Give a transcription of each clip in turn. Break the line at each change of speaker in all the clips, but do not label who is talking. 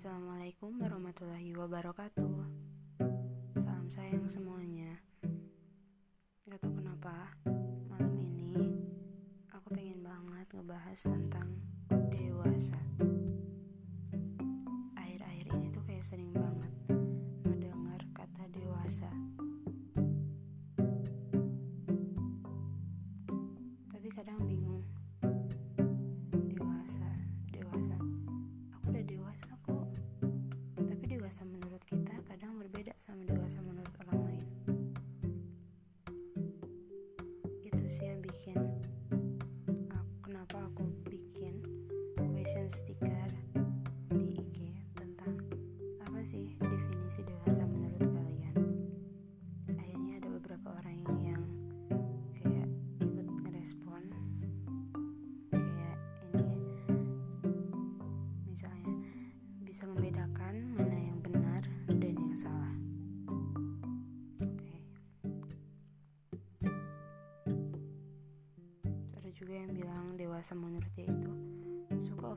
Assalamualaikum warahmatullahi wabarakatuh. Salam sayang semuanya. Gak tau kenapa Malam ini Aku pengen banget ngebahas tentang Dewasa berbeda sama dewasa menurut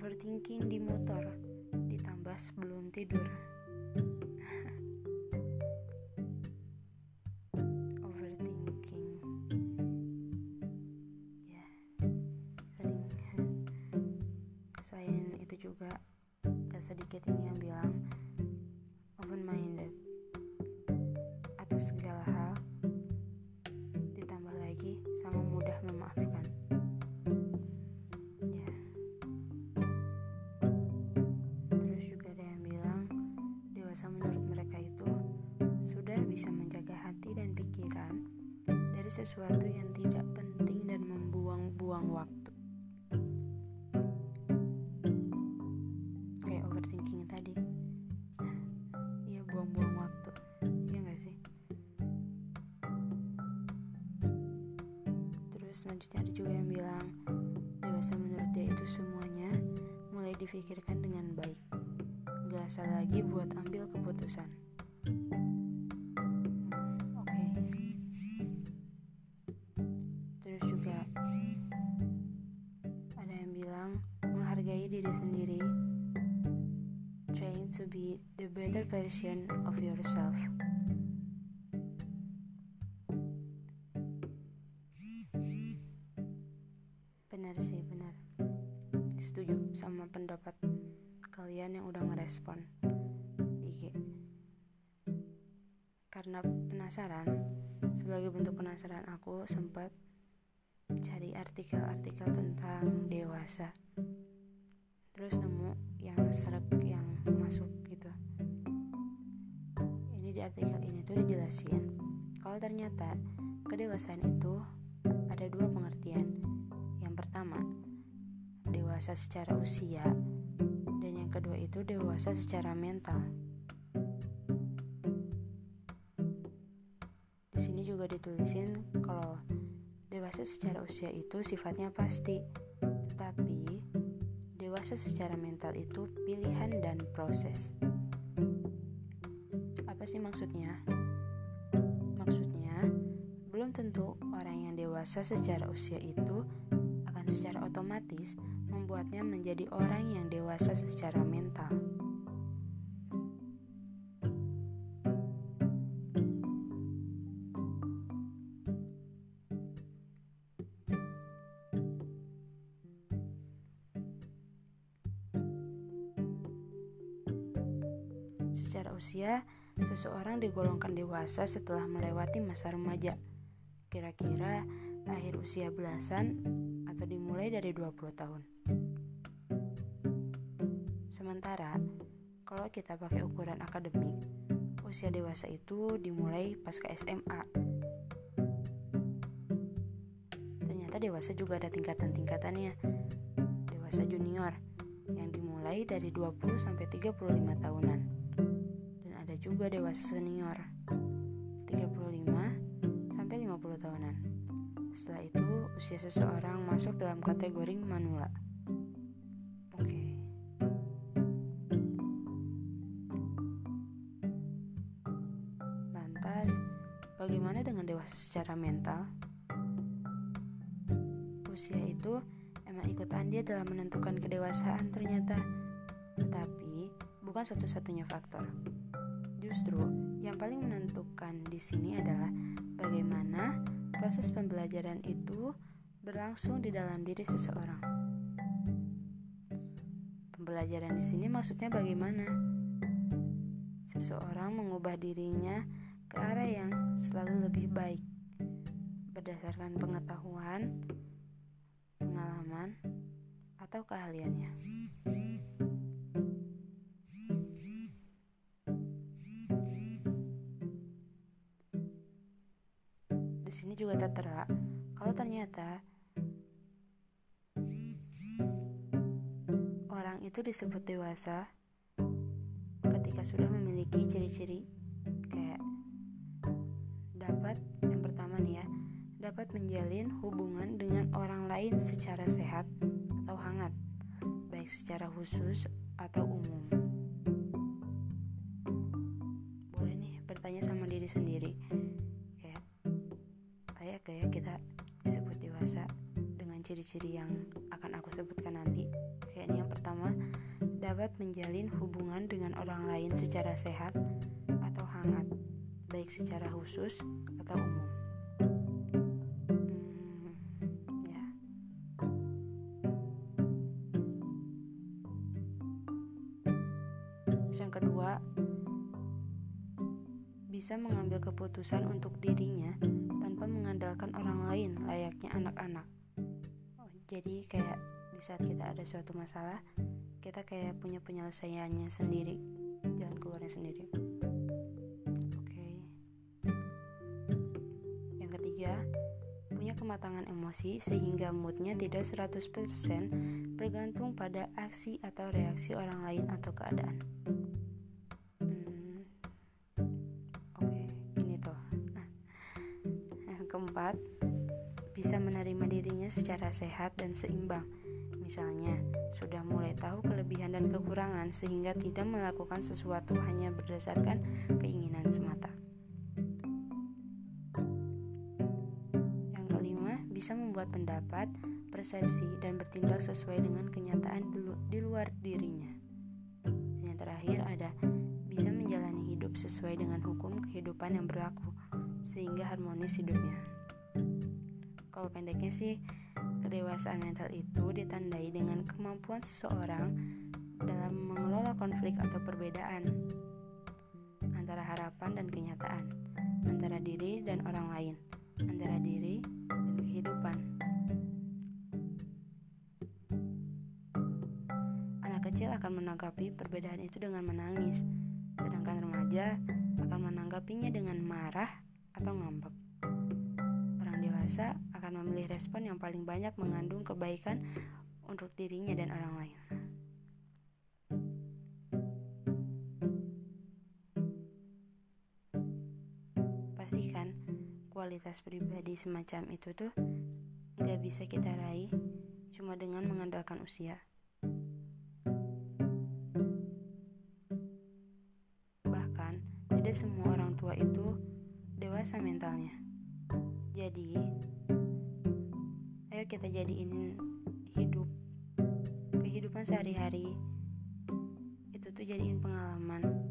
overthinking di motor ditambah sebelum tidur. Overthinking. Ya sering selain itu juga gak sedikit ini yang bilang sesuatu yang tidak penting dan membuang-buang waktu. Kayak overthinking tadi. Iya buang-buang waktu. Iya gak sih? Terus selanjutnya ada juga yang bilang dewasa menurut dia itu semuanya mulai difikirkan dengan baik. Gak asal lagi buat ambil keputusan better version of yourself. Benar sih benar. Setuju sama pendapat kalian yang udah ngerespon IG karena penasaran sebagai bentuk penasaran aku sempat cari artikel-artikel tentang dewasa. Terus nemu yang seret yang masuk di artikel ini tuh dijelasin. Kalau ternyata kedewasaan itu ada dua pengertian. Yang pertama dewasa secara usia dan yang kedua itu dewasa secara mental. Di sini juga ditulisin kalau dewasa secara usia itu sifatnya pasti tetapi dewasa secara mental itu pilihan dan proses apa sih maksudnya maksudnya belum tentu orang yang dewasa secara usia itu akan secara otomatis membuatnya menjadi orang yang dewasa secara mental. Secara usia, seseorang digolongkan dewasa setelah melewati masa remaja. Kira-kira akhir usia belasan atau dimulai dari 20 tahun. Sementara, kalau kita pakai ukuran akademik, usia dewasa itu dimulai pas ke SMA. Ternyata dewasa juga ada tingkatan-tingkatannya. Dewasa junior yang dimulai dari 20 sampai 35 tahunan. Juga dewasa senior 35 sampai 50 tahunan. Setelah itu, usia seseorang masuk dalam kategori manula. Oke. Lantas, bagaimana dengan dewasa secara mental? Usia itu emang ikut andil dalam menentukan kedewasaan ternyata. Tetapi, bukan satu-satunya faktor. Justru yang paling menentukan di sini adalah bagaimana proses pembelajaran itu berlangsung di dalam diri seseorang. Pembelajaran di sini maksudnya bagaimana? Seseorang mengubah dirinya ke arah yang selalu lebih baik berdasarkan pengetahuan, pengalaman, atau keahliannya. Juga tertera kalau ternyata orang itu disebut dewasa ketika sudah memiliki ciri-ciri kayak dapat yang pertama nih ya dapat menjalin hubungan dengan orang lain secara sehat atau hangat, baik secara khusus atau umum. Boleh nih bertanya sama diri sendiri, ciri-ciri yang akan aku sebutkan nanti. Kayak ini yang pertama, dapat menjalin hubungan dengan orang lain secara sehat atau hangat, baik secara khusus atau umum. yang kedua, bisa mengambil keputusan untuk dirinya tanpa mengandalkan orang lain layaknya anak-anak. Jadi kayak di saat kita ada suatu masalah, kita kayak punya penyelesaiannya sendiri, jalan keluarnya sendiri. Oke. Yang ketiga, punya kematangan emosi sehingga moodnya tidak 100% bergantung pada aksi atau reaksi orang lain atau keadaan. Bisa menerima dirinya secara sehat dan seimbang. Misalnya, sudah mulai tahu kelebihan dan kekurangan sehingga tidak melakukan sesuatu hanya berdasarkan keinginan semata. Yang kelima, bisa membuat pendapat, persepsi, dan bertindak sesuai dengan kenyataan di luar dirinya. Yang terakhir ada bisa menjalani hidup sesuai dengan hukum kehidupan yang berlaku sehingga harmonis hidupnya. Kalau pendeknya sih, kedewasaan mental itu ditandai dengan kemampuan seseorang dalam mengelola konflik atau perbedaan antara harapan dan kenyataan, antara diri dan orang lain, antara diri dan kehidupan. Anak kecil akan menanggapi perbedaan itu dengan menangis, sedangkan remaja akan menanggapinya dengan marah atau ngambek. Orang dewasa akan memilih respon yang paling banyak mengandung kebaikan untuk dirinya dan orang lain. Pastikan kualitas pribadi semacam itu tuh nggak bisa kita raih cuma dengan mengandalkan usia. Bahkan, tidak semua orang tua itu dewasa mentalnya. Jadi, kita jadiin hidup kehidupan sehari-hari itu tuh jadiin pengalaman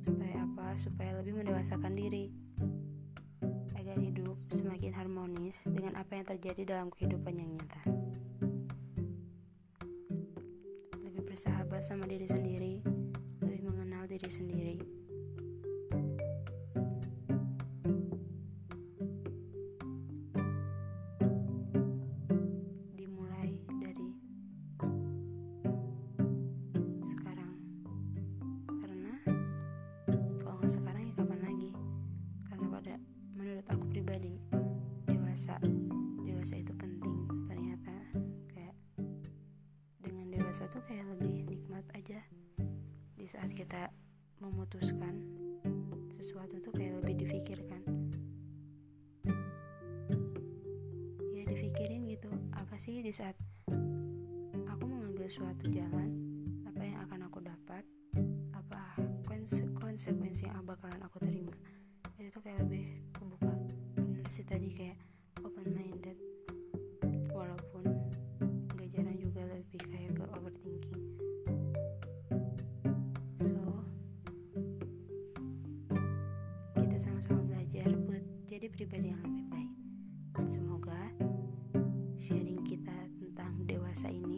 supaya apa? Supaya lebih mendewasakan diri agar hidup semakin harmonis dengan apa yang terjadi dalam kehidupan yang nyata. Lebih bersahabat sama diri sendiri, lebih mengenal diri sendiri. Tuh kayak lebih nikmat aja di saat kita memutuskan sesuatu tuh kayak lebih difikirkan. Ya dipikirin gitu apa sih di saat aku mengambil suatu jalan apa yang akan aku dapat apa konsekuensi yang bakalan aku terima. Itu tuh kayak lebih kebuka. Bener sih tadi kayak open minded walaupun pribadi yang lebih baik. Semoga sharing kita tentang dewasa ini